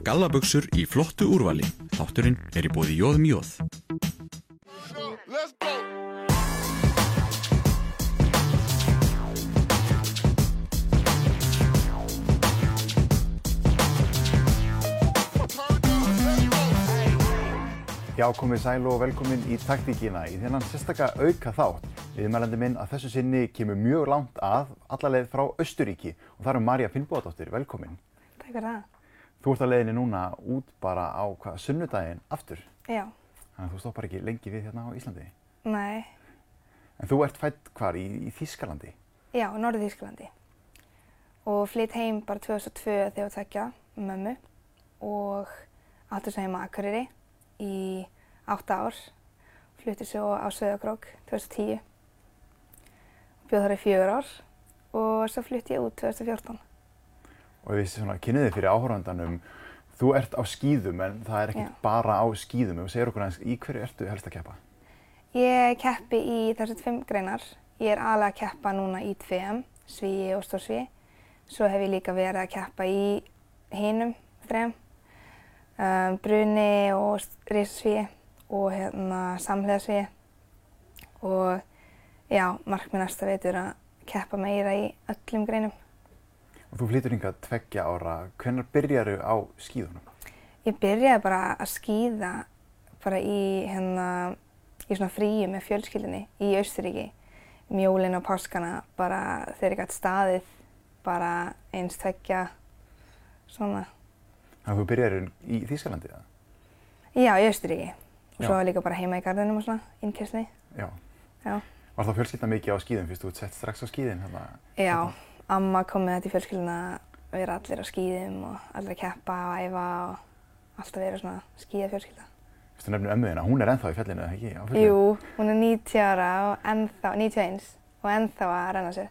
Gallabuxur í flottu úrvali. Þátturinn er í bóði Jóðum Jóð. Já, komið sæl og velkomin í taktíkina í þennan sérstakka auka þátt. Viðmælandi minn að þessu sinni kemur mjög langt að allarleið frá Östuríki og það eru Marja Finnbóðadóttir, velkomin. Takk fyrir það. Þú ert að leiðinni núna út bara á hvað, sunnudaginn aftur. Já, Þannig að þú stoppar ekki lengi við hérna á Íslandi. nei, En þú ert fætt hvar í, í Þískalandi? já, Norður Þýskalandi. Og flytt heim bara 2002 þegar ég var tvekja með mömmu og áttu svo heima Akureyri í átta ár. Flutti svo á Söðakrók 2010. Bjóð þar í fjögur ár og svo flutti ég út 2014. Og við kynniði fyrir áhörvandanum, þú ert á skýðum en það er ekkert bara á skýðum. Þú segir okkur aðeins, í hverju ertu helst að keppa? Ég keppi í þessar fimm greinar. Ég er aðlega að keppa núna í 2M, svíi og stórsvíi. Svo hef ég líka verið að keppa í hinum þrejum, um, bruni og risasvíi og hérna samhliðasvíi. Og já, markmið næsta veitur að keppa meira í öllum greinum. Þú flytur hingað tveggja ára, hvenær byrjaru á skýðunum? Ég byrjaði bara að skýða bara í, hérna, í svona fríi með fjölskyldinni í Austuríki. Mjólinn og páskana bara þegar ég gætt staðið bara eins tveggja svona. Þannig að þú byrjaru í Þískalandi eða? Já, í Austuríki. Og svo líka bara heima í garðinum og svona, innkessni. Já. Já. Var það fjölskylda mikið á skýðum fyrst þú sett strax á skýðin? Hérna? Já, amma kom með þetta í fjölskyldina að vera allir á skýðum og allir að keppa og æfa og alltaf vera svona skýða fjölskylda. Fyrst þú nefnir ömmuðina, hún er ennþá í fjallinu eða ekki? Fullu? Jú, hún er 90 ára og ennþá, 91 og ennþá að renna sér.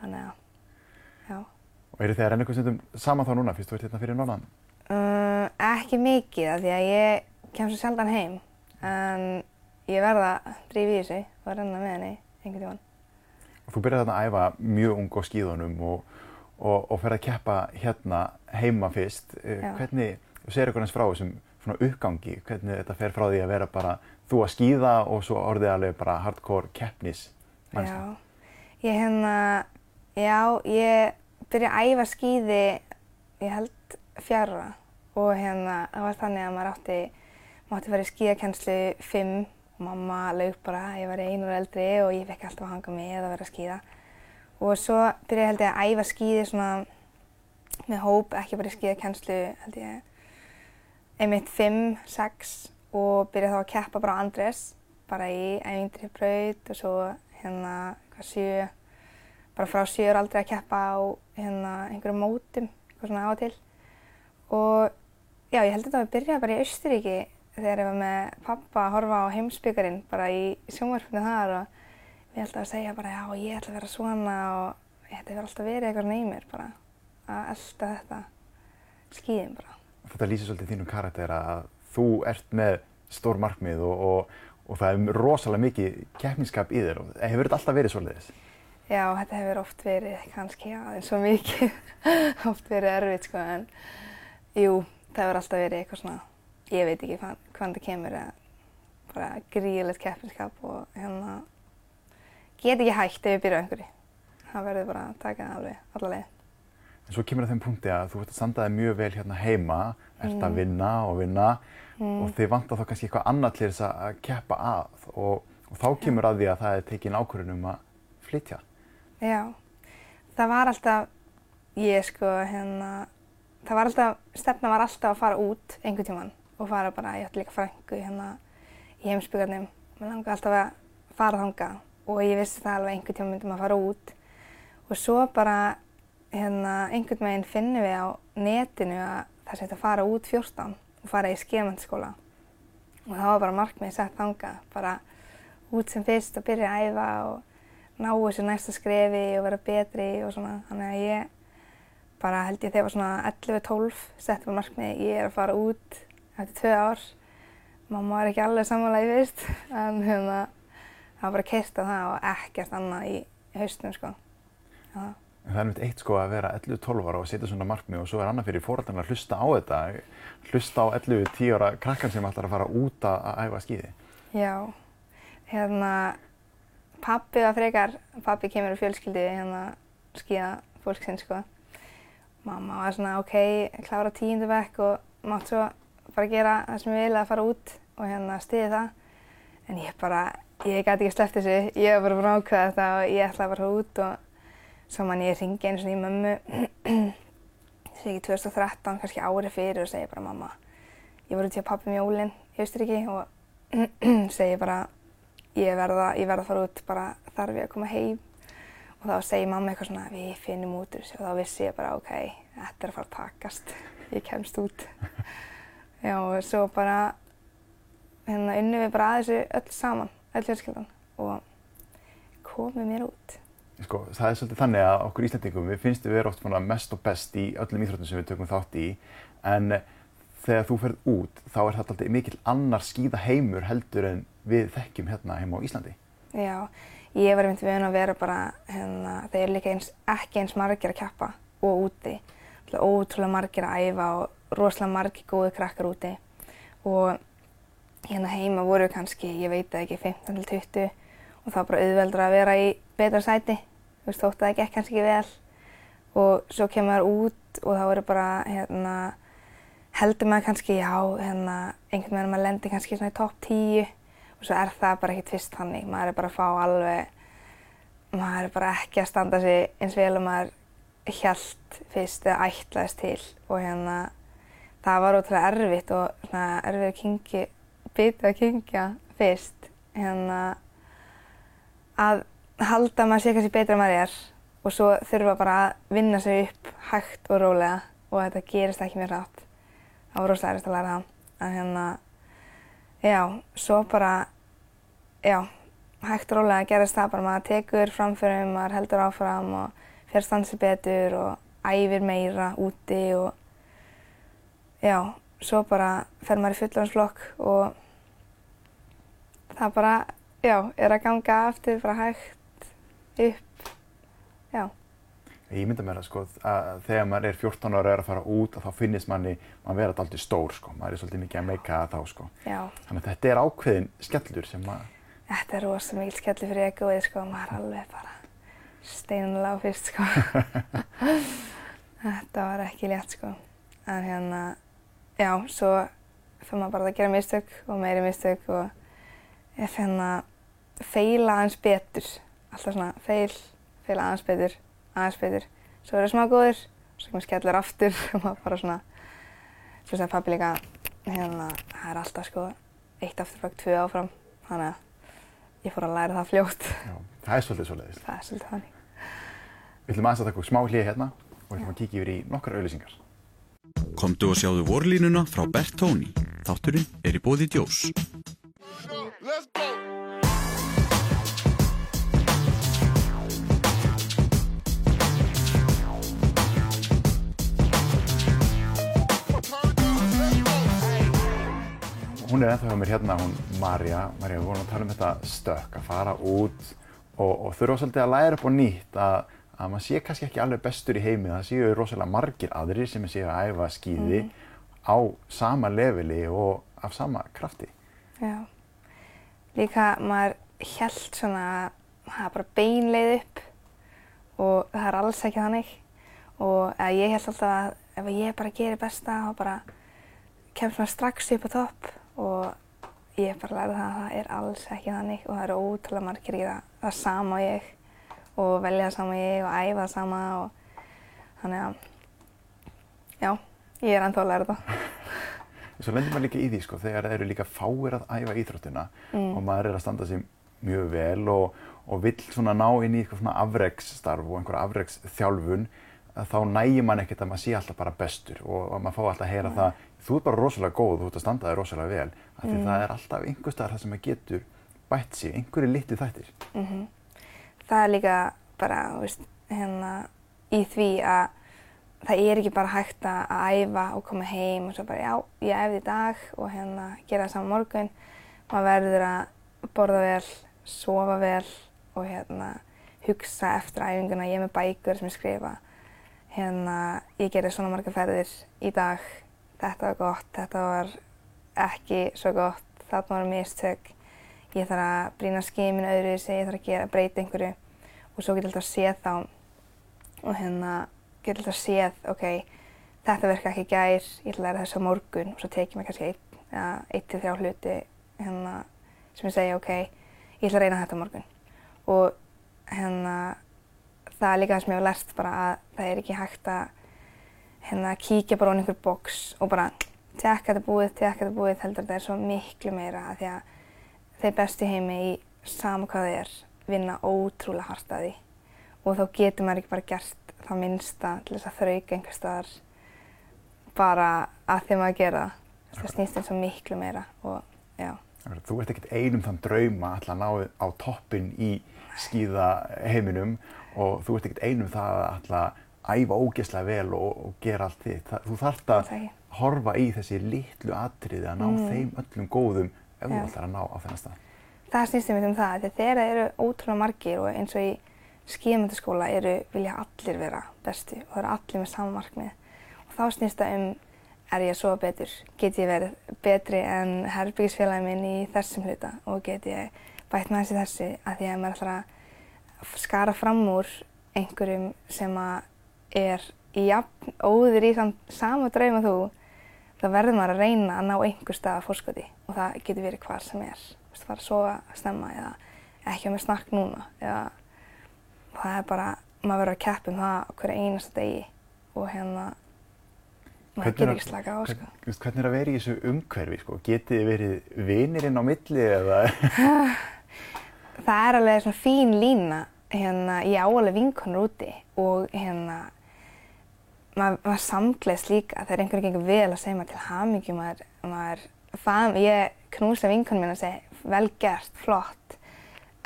Þannig að, já. Og eru þið að renna eitthvað stundum saman þá núna fyrst þú ert hérna fyrir norðan? Um, ekki mikið af því að ég kem svo sjaldan heim en ég verða að drífa í þessu og renna með henni einhvern tímann. Þú byrjar þarna að æfa mjög ung á skýðunum og, og, og fer að keppa hérna heima fyrst. Eh, Já. Hvernig, þú segir eitthvað eins frá þessum svona uppgangi, hvernig þetta fer frá því að vera bara þú að skýða og svo orðið alveg bara hardcore keppnis? Já, ég hérna, já, ég byrja að æfa skíði, ég held fjara og hérna, það var þannig að maður átti, mátti fara í skíðakennslu fimm og mamma laug bara, ég var einu ára eldri og ég fekk alltaf að hanga með að vera að skíða. Og svo byrja ég held ég að æfa skíði svona með hóp, ekki bara í skíðakennslu, held ég, einmitt fimm, sex og byrja þá að keppa bara á Andrés, bara í ævindri braut og svo hérna hvað sjö, bara frá sjö er aldrei að keppa á hérna einhverjum mótum, eitthvað svona á og til. Og já, ég held að þetta að byrja bara í Austuríki þegar ég var með pappa að horfa á heimsbyggarinn bara í sjónvarpinu þar og við alltaf að segja bara já, ég ætla að vera svona og þetta hefur alltaf verið eitthvað mér bara að elda þetta skíðin bara. Þetta lýsir svolítið þínum karakter að þú ert með stór markmið og, og, og það er rosalega mikið keppniskap í þér og hefur þetta alltaf verið svolítið? Já, þetta hefur oft verið kannski aðeins svo mikið, oft verið erfitt sko en jú, það hefur alltaf verið eitthvað svona, ég veit ekki hvað, hvaðan það kemur eða bara gríðilegt keppniskap og hérna get ekki hægt ef ég byrja á einhverju. Það verður bara að taka alveg alla leið. En svo kemur það þeim punkti að þú ert að standa þig mjög vel hérna heima, ert að Mm. vinna og vinna Mm. og þið vantar þá kannski eitthvað annað til þess að keppa að og, og þá kemur að því að það er tekin ákvörðun um að flytja. Já, það var alltaf, ég sko, hérna, það var alltaf, stefna var alltaf að fara út einhvern tíman og fara bara, ég ætti líka frængu hérna í heimsbyggarnum, mér langaði alltaf að fara þangað og ég vissi það alveg einhvern tíman myndum að fara út. Og svo bara, hérna, einhvern veginn finnum við á netinu að það hægt að fara út 14 og fara í skemandskóla og það var bara markmið sett þangað, bara út sem fyrst og byrja að æfa og ná þessu næsta skrefi og vera betri og svona. Þannig að ég bara held ég þegar ég var svona 11-12 setti mér markmið ég er að fara út eftir tvö ár. Mamma var ekki alveg sammála í fyrst en hérna, það var bara keirt á það og ekkert annað í haustum sko. En það er mitt eitt sko að vera 11-12 ára og setja svona markmið og svo er annað fyrir fórhaldarna að hlusta á þetta, hlusta á 11-10 ára krakkan sem ætlar að fara út að, að æfa skíði. Já, hérna, pappi var frekar, pappi kemur úr fjölskyldi hérna skíða fólksinn sko. Mamma var svona ok, klára tíundu vekk og mátt svo bara gera það sem ég vil að fara út og hérna stiði það. En ég bara, ég gæti ekki sleppt þessu, ég var bara búin að ákveða þetta og ég ætlaði bara út og svo man ég ringi einu svona í mömmu, þessi ekki 2013, kannski árið fyrir og segi bara mamma, ég var út hjá pappi með jólinn í Austuríki og segi bara, ég verða, ég verða að fara út, bara þarf ég að koma heim. Og þá segir mamma eitthvað svona, við finnum út úr þessu. Og þá vissi ég bara, ok, þetta er að fara að takast, ég kemst út. Já, og svo bara, hérna unnum við bara að þessu öll saman, öll fjölskyldan og komum mér út. Sko, það er svolítið þannig að okkur Íslandingum, við finnst við oft mest og best í öllum íþróttum sem við tökum þátt í, en þegar þú ferð út, þá er þetta alltaf mikil annar skýða heimur heldur en við þekkjum hérna heima á Íslandi. Já, ég var einmitt við að vera bara, hérna, þeir eru líka eins, ekki eins margir að kjappa og úti. Ótrúlega margir að æfa og rosalega margir góði krakkar úti. Og hérna heima voru kannski, ég veit ekki, 15 til 20 og það var bara auðveldur að vera í betra sæti. Þú veist, þótt að það gekk kannski vel. Og svo kemur maður út og þá eru bara, hérna, heldur maður kannski, já, hérna, einhvern veginn maður lendir kannski svona í topp 10 og svo er það bara ekkert fyrst þannig, maður er bara að fá alveg, maður er bara ekki að standa sig eins vel og maður hjælt fyrst eða ætlaðist til. Og hérna, það var ótrúlega erfitt og svona erfið að kynkja, bitið að kynkja fyrst, hérna, að halda að maður sé kannski betra maður er og svo þurfa bara að vinna sig upp hægt og rólega og þetta gerist ekki mjög rátt. Það var rosalega erist að læra það. En hérna, já, svo bara, já, hægt og rólega gerist það bara maður tekur framförum, maður heldur áfram og fer stansi betur og æfir meira úti og já, svo bara fer maður í fullorðansflokk og það bara, já, er að ganga aftur bara hægt upp, já. Ég mynda mér að sko að þegar maður er 14 ára og er að fara út að þá finnist manni maður vera alltaf stór sko, maður er svolítið mikið að meika þá sko. Já. Þannig að þetta er ákveðin skellur sem maður... Þetta er rosa mikil skellur fyrir egoið sko, maður er alveg bara steinlega fyrst sko. þetta var ekki létt sko. En hérna, já, svo fyrir maður bara að gera mistök og meiri mistök og ég finna feila aðeins betur alltaf svona feil, feil aðeins betur, aðeins betur. Svo verður smá góður, svo kemur skellur aftur og maður bara svona, svo segir pabbi líka, hérna, það er alltaf sko eitt afturbak, tvö áfram, þannig að ég fór að læra það fljótt. Já, það er svolítið svolítið. Það er svolítið þannig. Við ætlum aðeins að taka smá hlið hérna og við ætlum að kíkja yfir í nokkar auðlýsingar. Komdu og sjáðu vorlínuna frá Bertóni. Þátturinn er í bóði djós. Hún er ennþá hjá mér hérna, hún Marja. Marja, við vorum að tala um þetta stökk, að fara út og, og þurfa svolítið að læra upp á nýtt að, að maður sé kannski ekki alveg bestur í heimi. Það séu rosalega margir aðrir sem séu að æfa skýði mm. á sama leveli og af sama krafti. Já. Líka maður held svona að það er bara beinleið upp og það er alls ekki þannig. Og ég held alltaf að ef ég bara gerir besta og bara kemur svona strax upp á topp og ég bara lærði það að það er alls ekki þannig og það eru ótrúlega margir í það, það sama og ég og velja sama ég og æfa sama og þannig að já, ég er ennþá að læra það. Svo lendir maður líka í því sko þegar það eru líka fáir að æfa íþróttina mm. og maður er að standa sér mjög vel og, og vill svona ná inn í eitthvað svona afregsstarf og einhverja afreggsþjálfun þá nægir mann ekkert að maður sé alltaf bara bestur og maður fá alltaf að heyra mm. það þú ert bara rosalega góð, þú ert að standa þig rosalega vel af því mm. það er alltaf einhver staðar það sem maður getur bætt sig, einhverju litið þættir mm -hmm. Það er líka bara, veist, hérna í því að það er ekki bara hægt að æfa og koma heim og svo bara já, ég æfði í dag og hérna gera það saman morgun. Maður verður að borða vel, sofa vel og hérna hugsa eftir æfinguna, ég er með bækur sem ég skrifa. Hérna, ég gerði svona marga ferðir í dag. Þetta var gott, þetta var ekki svo gott, þarna var mistök ég þarf að brína skimin öðru ég þarf að gera, breyta einhverju. Og svo getur alltaf að séð þá. Og hérna getur alltaf að séð, ok, þetta verka ekki gær, ég ætla að læra þessu á morgun. Og svo tekið mér kannski eitt til þrjá hluti hérna sem ég segja, ok, ég ætla að reyna þetta morgun. Og hérna það er líka það sem ég hef lært bara að það er ekki hægt að hérna kíkja bara á einhver boks og bara tjekka þetta búið, tjekka þetta búið heldur þetta er svo miklu meira. Að því að þeir bestu heimi í sama hvað þeir er vinna ótrúlega hardt að því. Og þá getur maður ekki bara gert það minnsta til þess að þrauka einhver staðar bara að því maður gera. Það það snýst eins og miklu meira og já. Þú ert ekkert einum þann drauma að ná á toppin í skíðaheiminum og þú ert ekkert einum það að alltaf æfa ógeðslega vel og, og gera allt þitt. Þú þarft að horfa í þessi litlu atriði að ná mm. þeim öllum góðum ef þú ætlar að ná á þennan stað. Það snýst um þetta um það, þegar þeirra eru ótrúlega margir og eins og í skíðamöndaskóla eru vilja allir vera besti og það eru allir með sama markmið. Og þá snýst það um er ég að sofa betur, get ég verið betri en herbyggisfélagi minn í þessum hluta? Og get ég bætt með þessi þessi að því að maður ætlar að skara fram úr einhverjum sem er í jafn óður í þann sama draum að þú þá verður maður að reyna að ná einhver stað að fórskoti og það getur verið hvar sem er þú veist, fara að sofa snemma eða ekki á með snakk núna eða það er bara, maður verður að keppa um það hverja einasta degi og hérna maður getur ekki slaka á sko. Hvernig er að vera í þessu umhverfi sko? Getið þið verið vinirinn á milli eða? það er alveg svona fín lína hérna, ég á alveg vinkonur úti og hérna maður, maður samgleðst líka þegar einhverju gengur vel að segja maður til hamingjum maður, maður fam, ég knúsla vinkonum minna og segja vel gert, flott.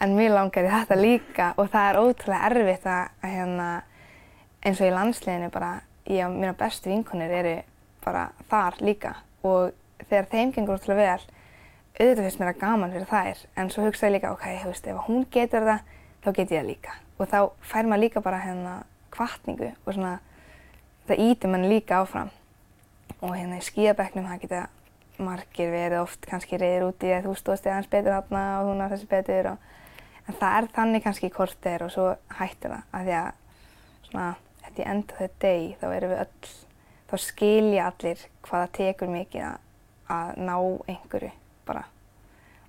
En mér langar í þetta líka og það er ótrúlega erfitt að, að hérna, eins og í landsliðinu bara ég og mína bestu vinkonir eru bara þar líka og þegar þeim gengur ótrúlega vel auðvitað finnst mér það gaman fyrir þær en svo hugsa ég líka, ok, þú veist, ef hún getur það þá get ég það líka. Og þá fær maður líka bara hérna kvartningu og svona það ítir mann líka áfram og hérna í skíðabeknum það geta margir verið oft kannski reyðir úti að þú stóðst eða hans betur hafna og hún var þessi betur og, en það er þannig kannski hvort þeir og svo hættir það af því að svona þetta í enda þetta deg þá erum við öll þá skilja allir hvaða tekur mikið að, að ná einhverju bara.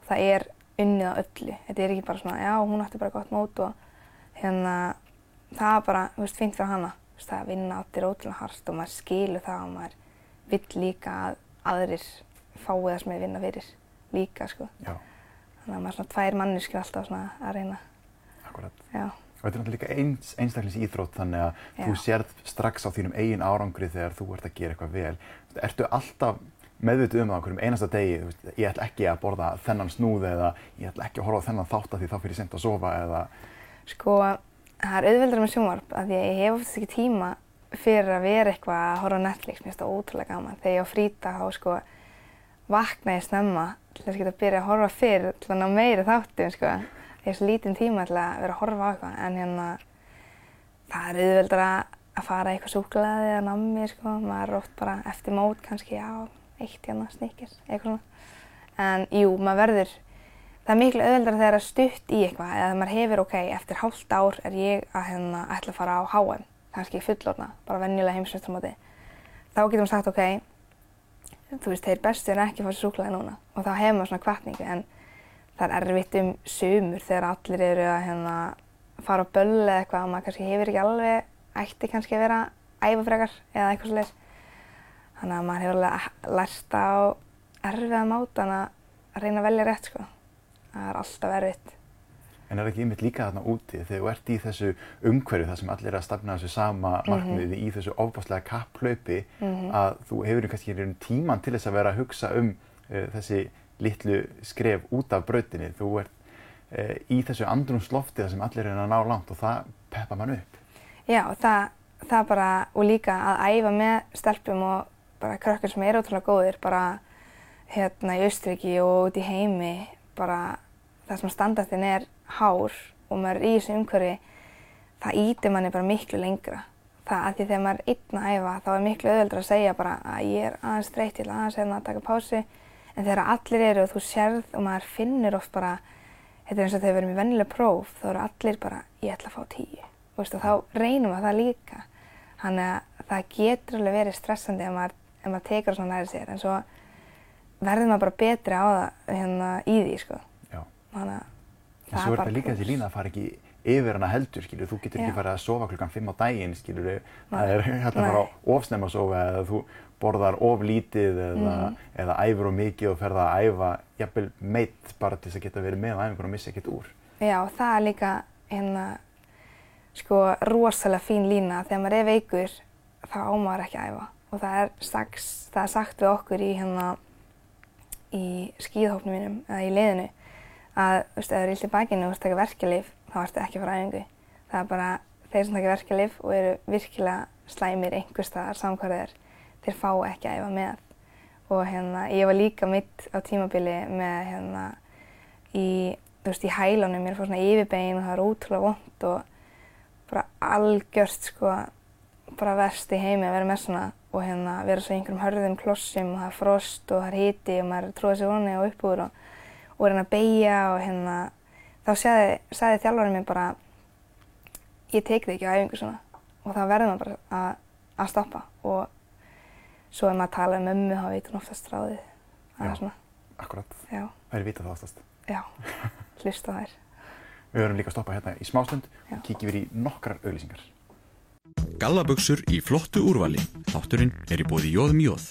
Það er unnið á öllu. Þetta er ekki bara svona, já, hún ætti bara gott mót og hérna, það er bara, þú veist, fint fyrir hana. Það vinna allir ótrúlega hardt og maður skilur það og maður vill líka að aðrir fái það sem er vinna fyrir líka, sko. Já. Þannig að maður er svona tvær manniskur alltaf svona að reyna. Akkurat. Já. Og þetta er náttúrulega líka eins, einstaklings íþrótt þannig að Já. þú sérð strax á þínum eigin árangri þegar þú ert að gera eitthvað vel. Ertu alltaf meðvitið um það okkur um einasta degi, veist, ég ætla ekki að borða þennan snúð eða ég ætla ekki að horfa þennan þátt að því þá fyrir sent að sofa eða... Sko, það er auðveldar með sjónvarp að ég hef oftast ekki tíma fyrir að vera eitthvað að horfa á Netflix, mér finnst það ótrúlega gaman. Þegar ég á frýta þá sko vakna ég snemma til þess að geta að byrja að horfa fyrr til að ná meiri þáttum sko. Ég er svo lítinn tíma til að vera að horfa á eitthvað en hérna það er auðveldar að fara eitthvað súklaði eða nammi sko, maður er oft bara eftir mót kannski, já, eitt hérna snikkir, eitthvað svona. En jú, maður verður, það er miklu auðveldar þegar það er stutt í eitthvað eða maður hefur, ok, eftir hálft ár er ég að hérna ætla að fara á HM, kannski fullorna, bara venjulega heimsveistamóti. Þá getur maður sagt, ok, þú veist, þeir bestu er ekki fara súklaði núna og þá hefur maður svona kvartningu en það er erfitt um sömur þegar allir eru að hérna fara á böll eða eitthvað og maður kannski hefur ekki alveg, ætti kannski að vera æfafrekar eða eitthvað svolítið þannig að maður hefur lært á erfiða mátan að reyna að velja rétt sko. Það er alltaf erfitt. En er ekki yfir líka þarna úti þegar þú ert í þessu umhverju þar sem allir er að stafna þessu sama mhm. markmiði mm -hmm. í þessu ofbáslega kapplaupi mm -hmm. að þú hefur kannski í tíman til þess að vera að hugsa um uh, þessi litlu skref út af brautinni. Þú ert uh, í þessu andrumslofti þar sem allir er að ná langt og það peppa mann upp. Já, það, það bara, og líka að æfa með stelpum og bara krakkar sem eru ótrúlega góðir bara hérna í Austriki og út í heimi bara það sem standartinn er hár og maður er í þessu umhverfi það ítir manni bara miklu lengra. Það að því þegar maður er einn að æfa þá er miklu auðveldur að segja bara að ég er aðeins þreytt, ég ætla aðeins hérna að taka pási. En þegar allir eru og þú sérð og maður finnur oft bara, þetta er eins og þegar við erum í vennileg próf, þá eru allir bara, ég ætla að fá tíu. Og veist, þá reynum við það líka. Þannig að það getur alveg verið stressandi ef maður, ef maður tekur svona nærið sér. En svo verður maður bara betri á það hérna, í því, sko. Já. Þannig að En það svo er bara þetta líka þessi lína að fara ekki yfir hana heldur, skilur, þú getur Já. ekki farið að sofa klukkan 5 á daginn, skilur, það er hægt að fara ofsnemma að sofa eða þú borðar of lítið eða, Mhm. eða æfur of mikið og ferða að æfa jafnvel meitt bara til þess að geta verið með á æfingunum og missa ekkert úr. Já, það er líka hérna, sko, rosalega fín lína. Þegar maður er veikur, þá á maður ekki að æfa. Og það er, strax, það er sagt við okkur í, hérna, í skíðhópnum mínum, eða í liðinu, að, þú veist, ef það illt í bakinu og þú veist taka verkjalif, þá ertu ekki að fara æfingu. Það er bara þeir sem taka verkjalif og eru virkilega slæmir einhvers staðar samkvæður, þeir fá ekki að æfa með. Og hérna, ég var líka mitt á tímabili með, hérna, í, þú veist, í hælunum, mér fór svona yfirbegin og það er ótrúlega vond og bara algjört, sko, bara verst í heimi að vera með svona og hérna vera svo í einhverjum hörðum klossum og það er frost og það er hiti og maður tróði sér voni og uppúr og, og reyna að beigja og hérna þá sagði, þjálfarinn mér bara ég tek þig ekki á æfingu svona. Og þá verður maður bara að, að stoppa og svo ef maður tala um mömmu þá veit hún oftast ráðið. Það er svona, Akkurat, já, það er vitað það oftast. já, hlusta þær. Við höfum líka að stoppa hérna í smástund og kíkjum við í nokkrar auglýsingar. Gallabuxur í flottu úrvali. Þátturinn er í bóði Jóðum Jóð.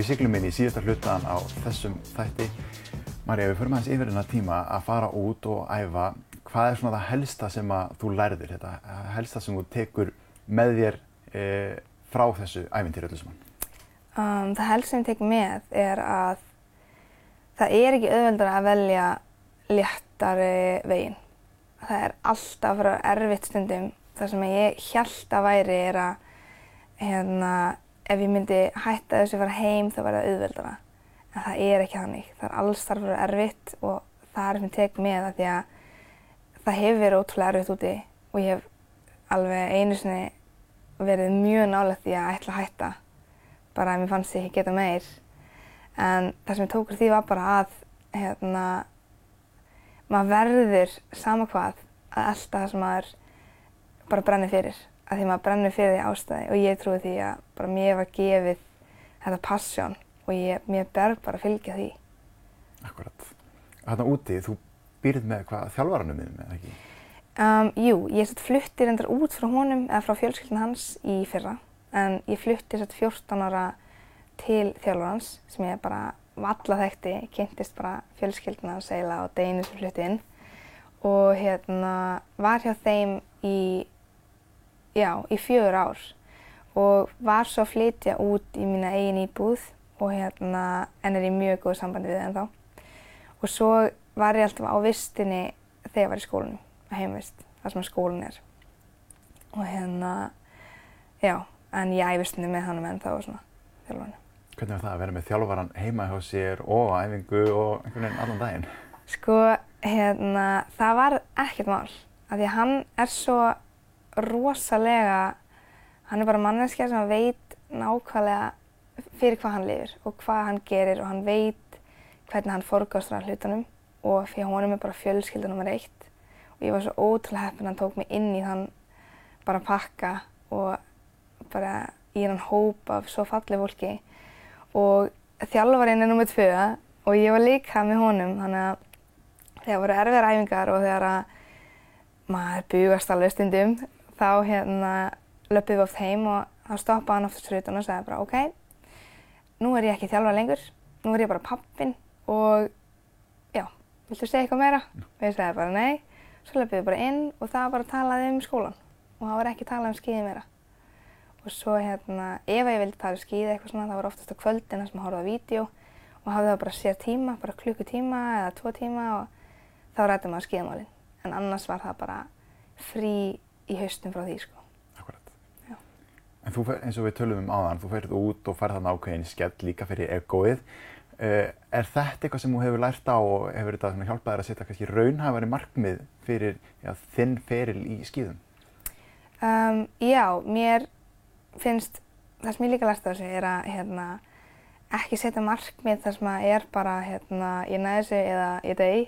Við siglum inn í síðasta hlutan á þessum þætti. Marja, við förum aðeins yfir hennar tíma að fara út og æfa. Hvað er svona það helsta sem að þú lærðir, þetta helsta sem þú tekur með þér frá þessu æfintýri öllu saman? Um, það helst sem ég tek með er að það er ekki auðveldar að velja léttari veginn. Það er alltaf fara erfitt stundum. Það sem ég held að væri er að hérna, ef ég myndi hætta þessu að fara heim þá væri það auðveldara. En það er ekki þannig. Það er alls þarf vera erfitt og það er sem ég tek með að því að það hefur verið ótrúlega erfitt úti og ég hef alveg einu sinni verið mjög nálægt því að ætla að hætta. Bara að mér fannst ég ekki geta meir. En það sem ég tók úr því var bara að hérna maður verður sama hvað að elta það sem maður bara brennir fyrir. Að því maður brennir fyrir því ástæði. Og ég trúi því að bara mér var gefið þetta passjón og ég, mér ber bara að fylgja því. Akkurat. Þarna úti, þú býrð með hvað þjálfaranum minnum eða ekki? Um, jú, ég satt flutti reyndar út frá honum eða frá fjölskyldin hans í fyrra en ég flutti satt 14 ára til þjálfarans sem ég bara valla þekkti, kynntist bara fjölskyldina hans eiginlega á deginu sem flutti inn. Og hérna var hjá þeim í, já, í fjögur ár. Og var svo að flytja út í mína eigin íbúð og hérna en er í mjög góð sambandi við ennþá. Og svo var ég alltaf á vistinni þegar ég var í skólanum að heimvist, þar sem skólinn er og hérna já, en ég æfist henni með hann ennþá og svona þjálfarnu Hvernig var það að vera með þjálfaran heima hjá sér og á æfingu og einhvern veginn allan daginn? Sko, hérna, það var ekkert mál. Af því að hann er svo rosalega, hann er bara manneskja sem veit nákvæmlega fyrir hvað hann lifir og hvað hann gerir og hann veit hvernig hann forgástur að hlutunum og fyrir honum er bara fjölskylda eitt og ég var svo ótrúlega heppin að hann tók mig inn í þann bara pakka og bara í hann hóp af svo fallið fólki og þjálfarinn er nummið tvö og ég var líka með honum þannig að þegar voru erfiðar æfingar og þegar að maður bugast alveg stundum þá hérna löpum við oft heim og þá stoppaði hann oftast fyrir utan og sagði bara ok, nú er ég ekki þjálfar lengur, nú er ég bara pappin og já, viltu segja eitthvað meira? Og ég sagði bara nei, svo löpum við bara inn og það var bara að tala um skólan og það var ekki að tala um skíði meira. Og svo hérna, ef ég vildi tala um skíði eitthvað svona, það var oftast á kvöldina sem ég horfði á vídeo og hafði það bara sér tíma, bara klukkutíma eða tvo tíma og þá rætti maður skíðamálinn. En annars var það bara frí í haustum frá því, sko. En þú, fer- eins og við tölum um áðan, þú ferð út og ferð þannig ákveðin skell líka fyrir egoið. Uh, er þetta eitthvað sem þú hefur lært á og hefur þetta hjálpað þér að setja kannski raunhæfari markmið fyrir já, þinn feril í skíðum? Um, já, mér finnst, það sem ég líka lært á þessu er að hérna, ekki setja markmið þar sem að er bara hérna, ég næði þessu eða ég degi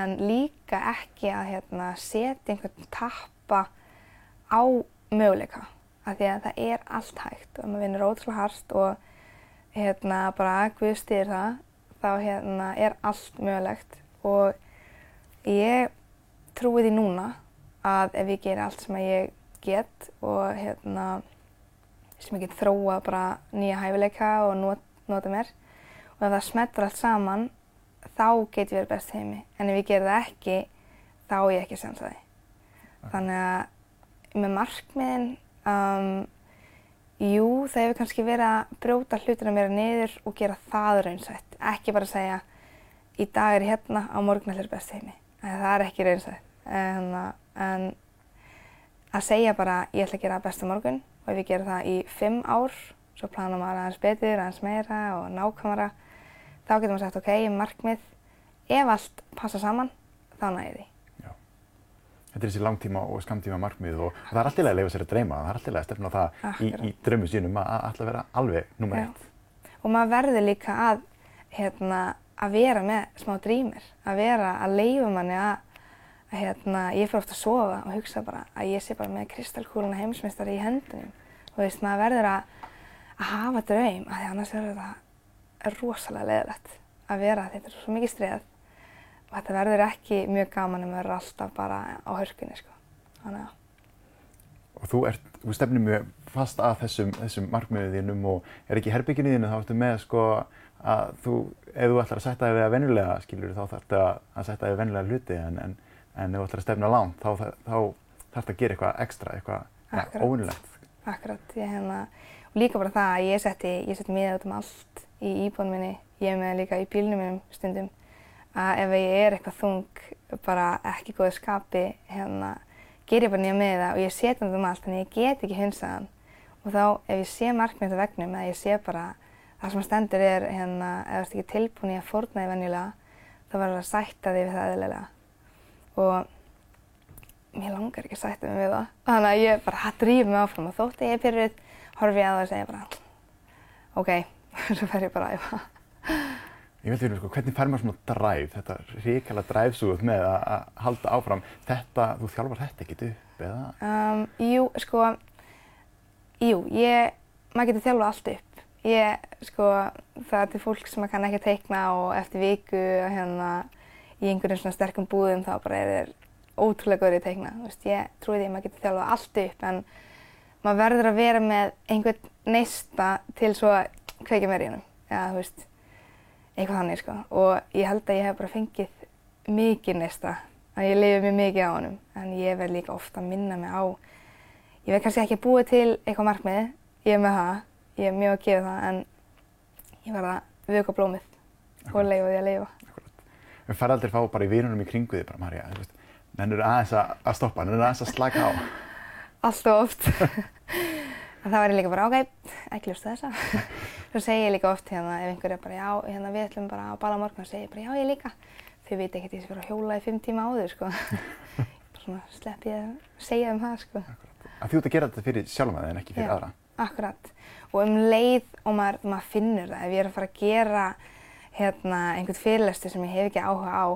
en líka ekki að hérna, setja einhvern tappa á möguleika af því að það er allt hægt og maður vinnur ótrúlega harst og hérna, bara Guð stýr það. Þá hérna, er allt mögulegt. Og ég trúi því núna að ef ég gerir allt sem að ég get og hérna sem ég get þróa bara nýja hæfileika og not, nota mér og ef það smettur allt saman þá get ég verið best heimi. En ef ég gerir það ekki þá á ég ekki að sensa því þannig að með markmiðin um, jú það hefur kannski verið að brjóta hlutina mér niður og gera það raunsætt. Ekki bara segja í dag er ég hérna á morgun allir best heimi það er ekki raunsætt. En, en að segja bara ég ætla að gera það best á morgun og ef ég gera það í fimm ár svo plana maður aðeins betur, aðeins meira og nákvæmara þá getur maður sagt ok, ég er markmið ef allt passa saman þá næði því Þetta er þessi langtíma og skamtíma markmið og, það er alltaf að leifa sér að dreyma, það er alltaf að stefna á það í, Akkurat. í drömmu sínum að að vera alveg nummer eitt. og maður verður líka að hérna, að vera með smá drýmir að vera að leifa manni að, að hérna, ég fyrir ofta að sofa og hugsa bara að ég sé bara með kristalkúluna heimsmeistari í hendunum og veist, maður verður að, að hafa draum að því annars verður það rosalega leðilegt að vera þetta er svo mikið streð og þetta verður ekki mjög gaman en verður alltaf bara á hörkunni sko. þannig að Og þú, ert, þú stefnir mjög fast að þessum, þessum markmiðið þínum og er ekki í herbygginu þínu þá ertu með sko að þú, ef þú ætlar að setja þig að venjulega skilur þá þarftu að, að setja þig við venjulega hluti en, en, en ef þú ætlar að stefna langt þá, þá, þá þarftu að gera eitthvað ekstra, eitthvað ja, Akkurat. ég hérna, og líka bara það að ég setti, ég setti miða út um allt í íbúðum minni, ég með líka í bílnum minnum stundum, að ef ég er eitthvað þung, bara ekki góðu skapi, hérna, ger ég bara nýja miða og ég seti hann um allt, þannig ég get ekki hunsað hann. Og þá ef ég sé markmið á vegnum, eða ég sé bara það sem stendur er, hérna, ef þú ert ekki tilbúin í að fórna því venjulega, þá verður að sætta því við það eðlilega. Og mér langar ekki að sætta mig við það. Þannig að ég bara drýf mig áfram og þótt að ég er pyrruð, horfi ég á það og segja bara ok, svo fer ég bara að æfa. Ég veldi fyrir sko, hvernig fær maður svona dræf, þetta ríkala dræfsúð með að, halda áfram, þetta, þú þjálfar þetta ekkert upp, eða? Um, jú, sko, jú, ég, maður getur þjálfað allt upp. Ég, sko, það er til fólk sem kann ekki að teikna og eftir viku hérna í einhverjum svona sterkum búðum þá bara er þeir ótrúlega góður í að teikna. Þú veist, ég trúi því að maður getur þjálfað allt upp en maður verður að vera með einhvern neista til svo kveikja mér í hennum. Eða, þú veist, eitthvað þannig, sko. Og ég held að ég hef bara fengið mikið neista, að ég lifi mjög mikið á honum. En ég verð líka ofta að minna mig á, ég verð kannski ekki búa til eitthvað markmið, ég er með það, ég er mjög að gera það, en ég verð að vöka blómið og leifa því að leifa. Við færði aldrei fá bara í vinunum í kringu því bara, Marja, þú veist, nennur aðeins að, stoppa, nennur aðeins að slaka á. Alltaf oft. en það væri líka bara, ok, ekki ljósta þessa. Svo segi ég líka oft hérna, ef einhver er bara, já, hérna við ætlum bara að bala morgun, þá segi ég bara, já, ég líka. Þau veit ekkert ég sé að hjóla í fimm tíma áður, sko. bara svona slepp ég að segja um það, sko. Að þú ert að gera þetta fyrir sjálfum að en ekki fyrir Já. aðra. Akkurat. Og um leið og maður, maður finnur það, ef ég er að fara að gera hérna, einhvern fyrirlestur sem ég hef ekki áhuga á,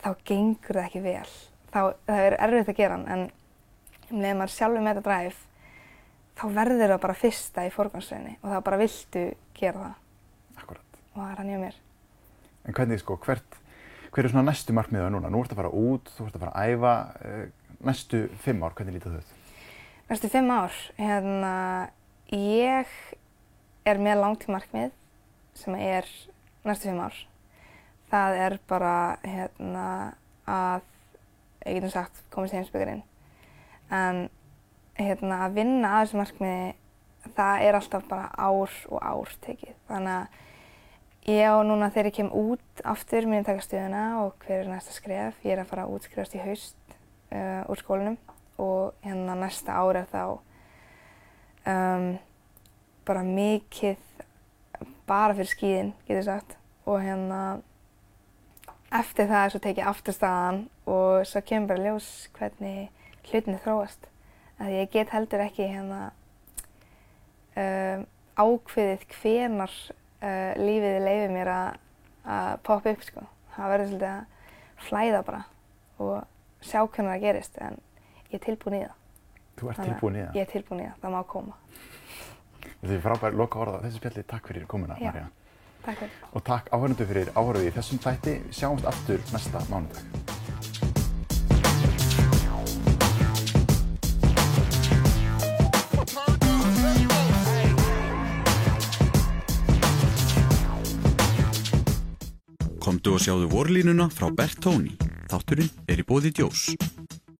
þá gengur það ekki vel. Þá, það er erfitt að gera hann, en um leið að maður sjálfur með þetta dræf, þá verður það bara fyrsta í forgangsröðinni og þá bara viltu gera það. Akkurat. Og það er hann hjá mér. En hvernig, sko, hvert, hver er svona næstu markmiða núna? Nú ert að fara út, þú ert að fara að æfa, uh, næstu fimm ár, hvernig lítið þau út? Næstu fimm ár, hérna, ég er með langtímarkmið sem er næstu fimm ár. Það er bara, hérna, að, ég getum sagt, komast í heimsbyggjarinn. En, hérna, að vinna að þessu markmiði, það er alltaf bara ár og ár tekið. Þannig að ég á núna þegar ég kem út aftur minn taka stöðuna og hver er næsta skref. Ég er að fara að útskrifast í haust uh, úr skólanum og hérna næsta ár er þá um, bara mikið bara fyrir skíðin, getur sagt og hérna eftir það svo tek ég aftur staðan og svo kemur bara ljós hvernig hlutinni þróast að ég get heldur ekki hérna um, ákveðið hvenar uh, lífið leifir mér að poppa upp sko. Það verður svolítið að flæða bara og sjá hvernig það gerist en ég er tilbúin í það. Þú ert tilbúin í það. Ég er tilbúin í það, það má koma. Þetta er frábær loka orða þessu spjalli. Takk fyrir komuna. Marja. Takk fyrir. Og takk áhörnundu fyrir áhörðu í þessum þætti. Sjáumst aftur næsta mánudag. Komdu og sjáðu vorlínuna frá Bertóni. Þátturinn er í bóði Djós.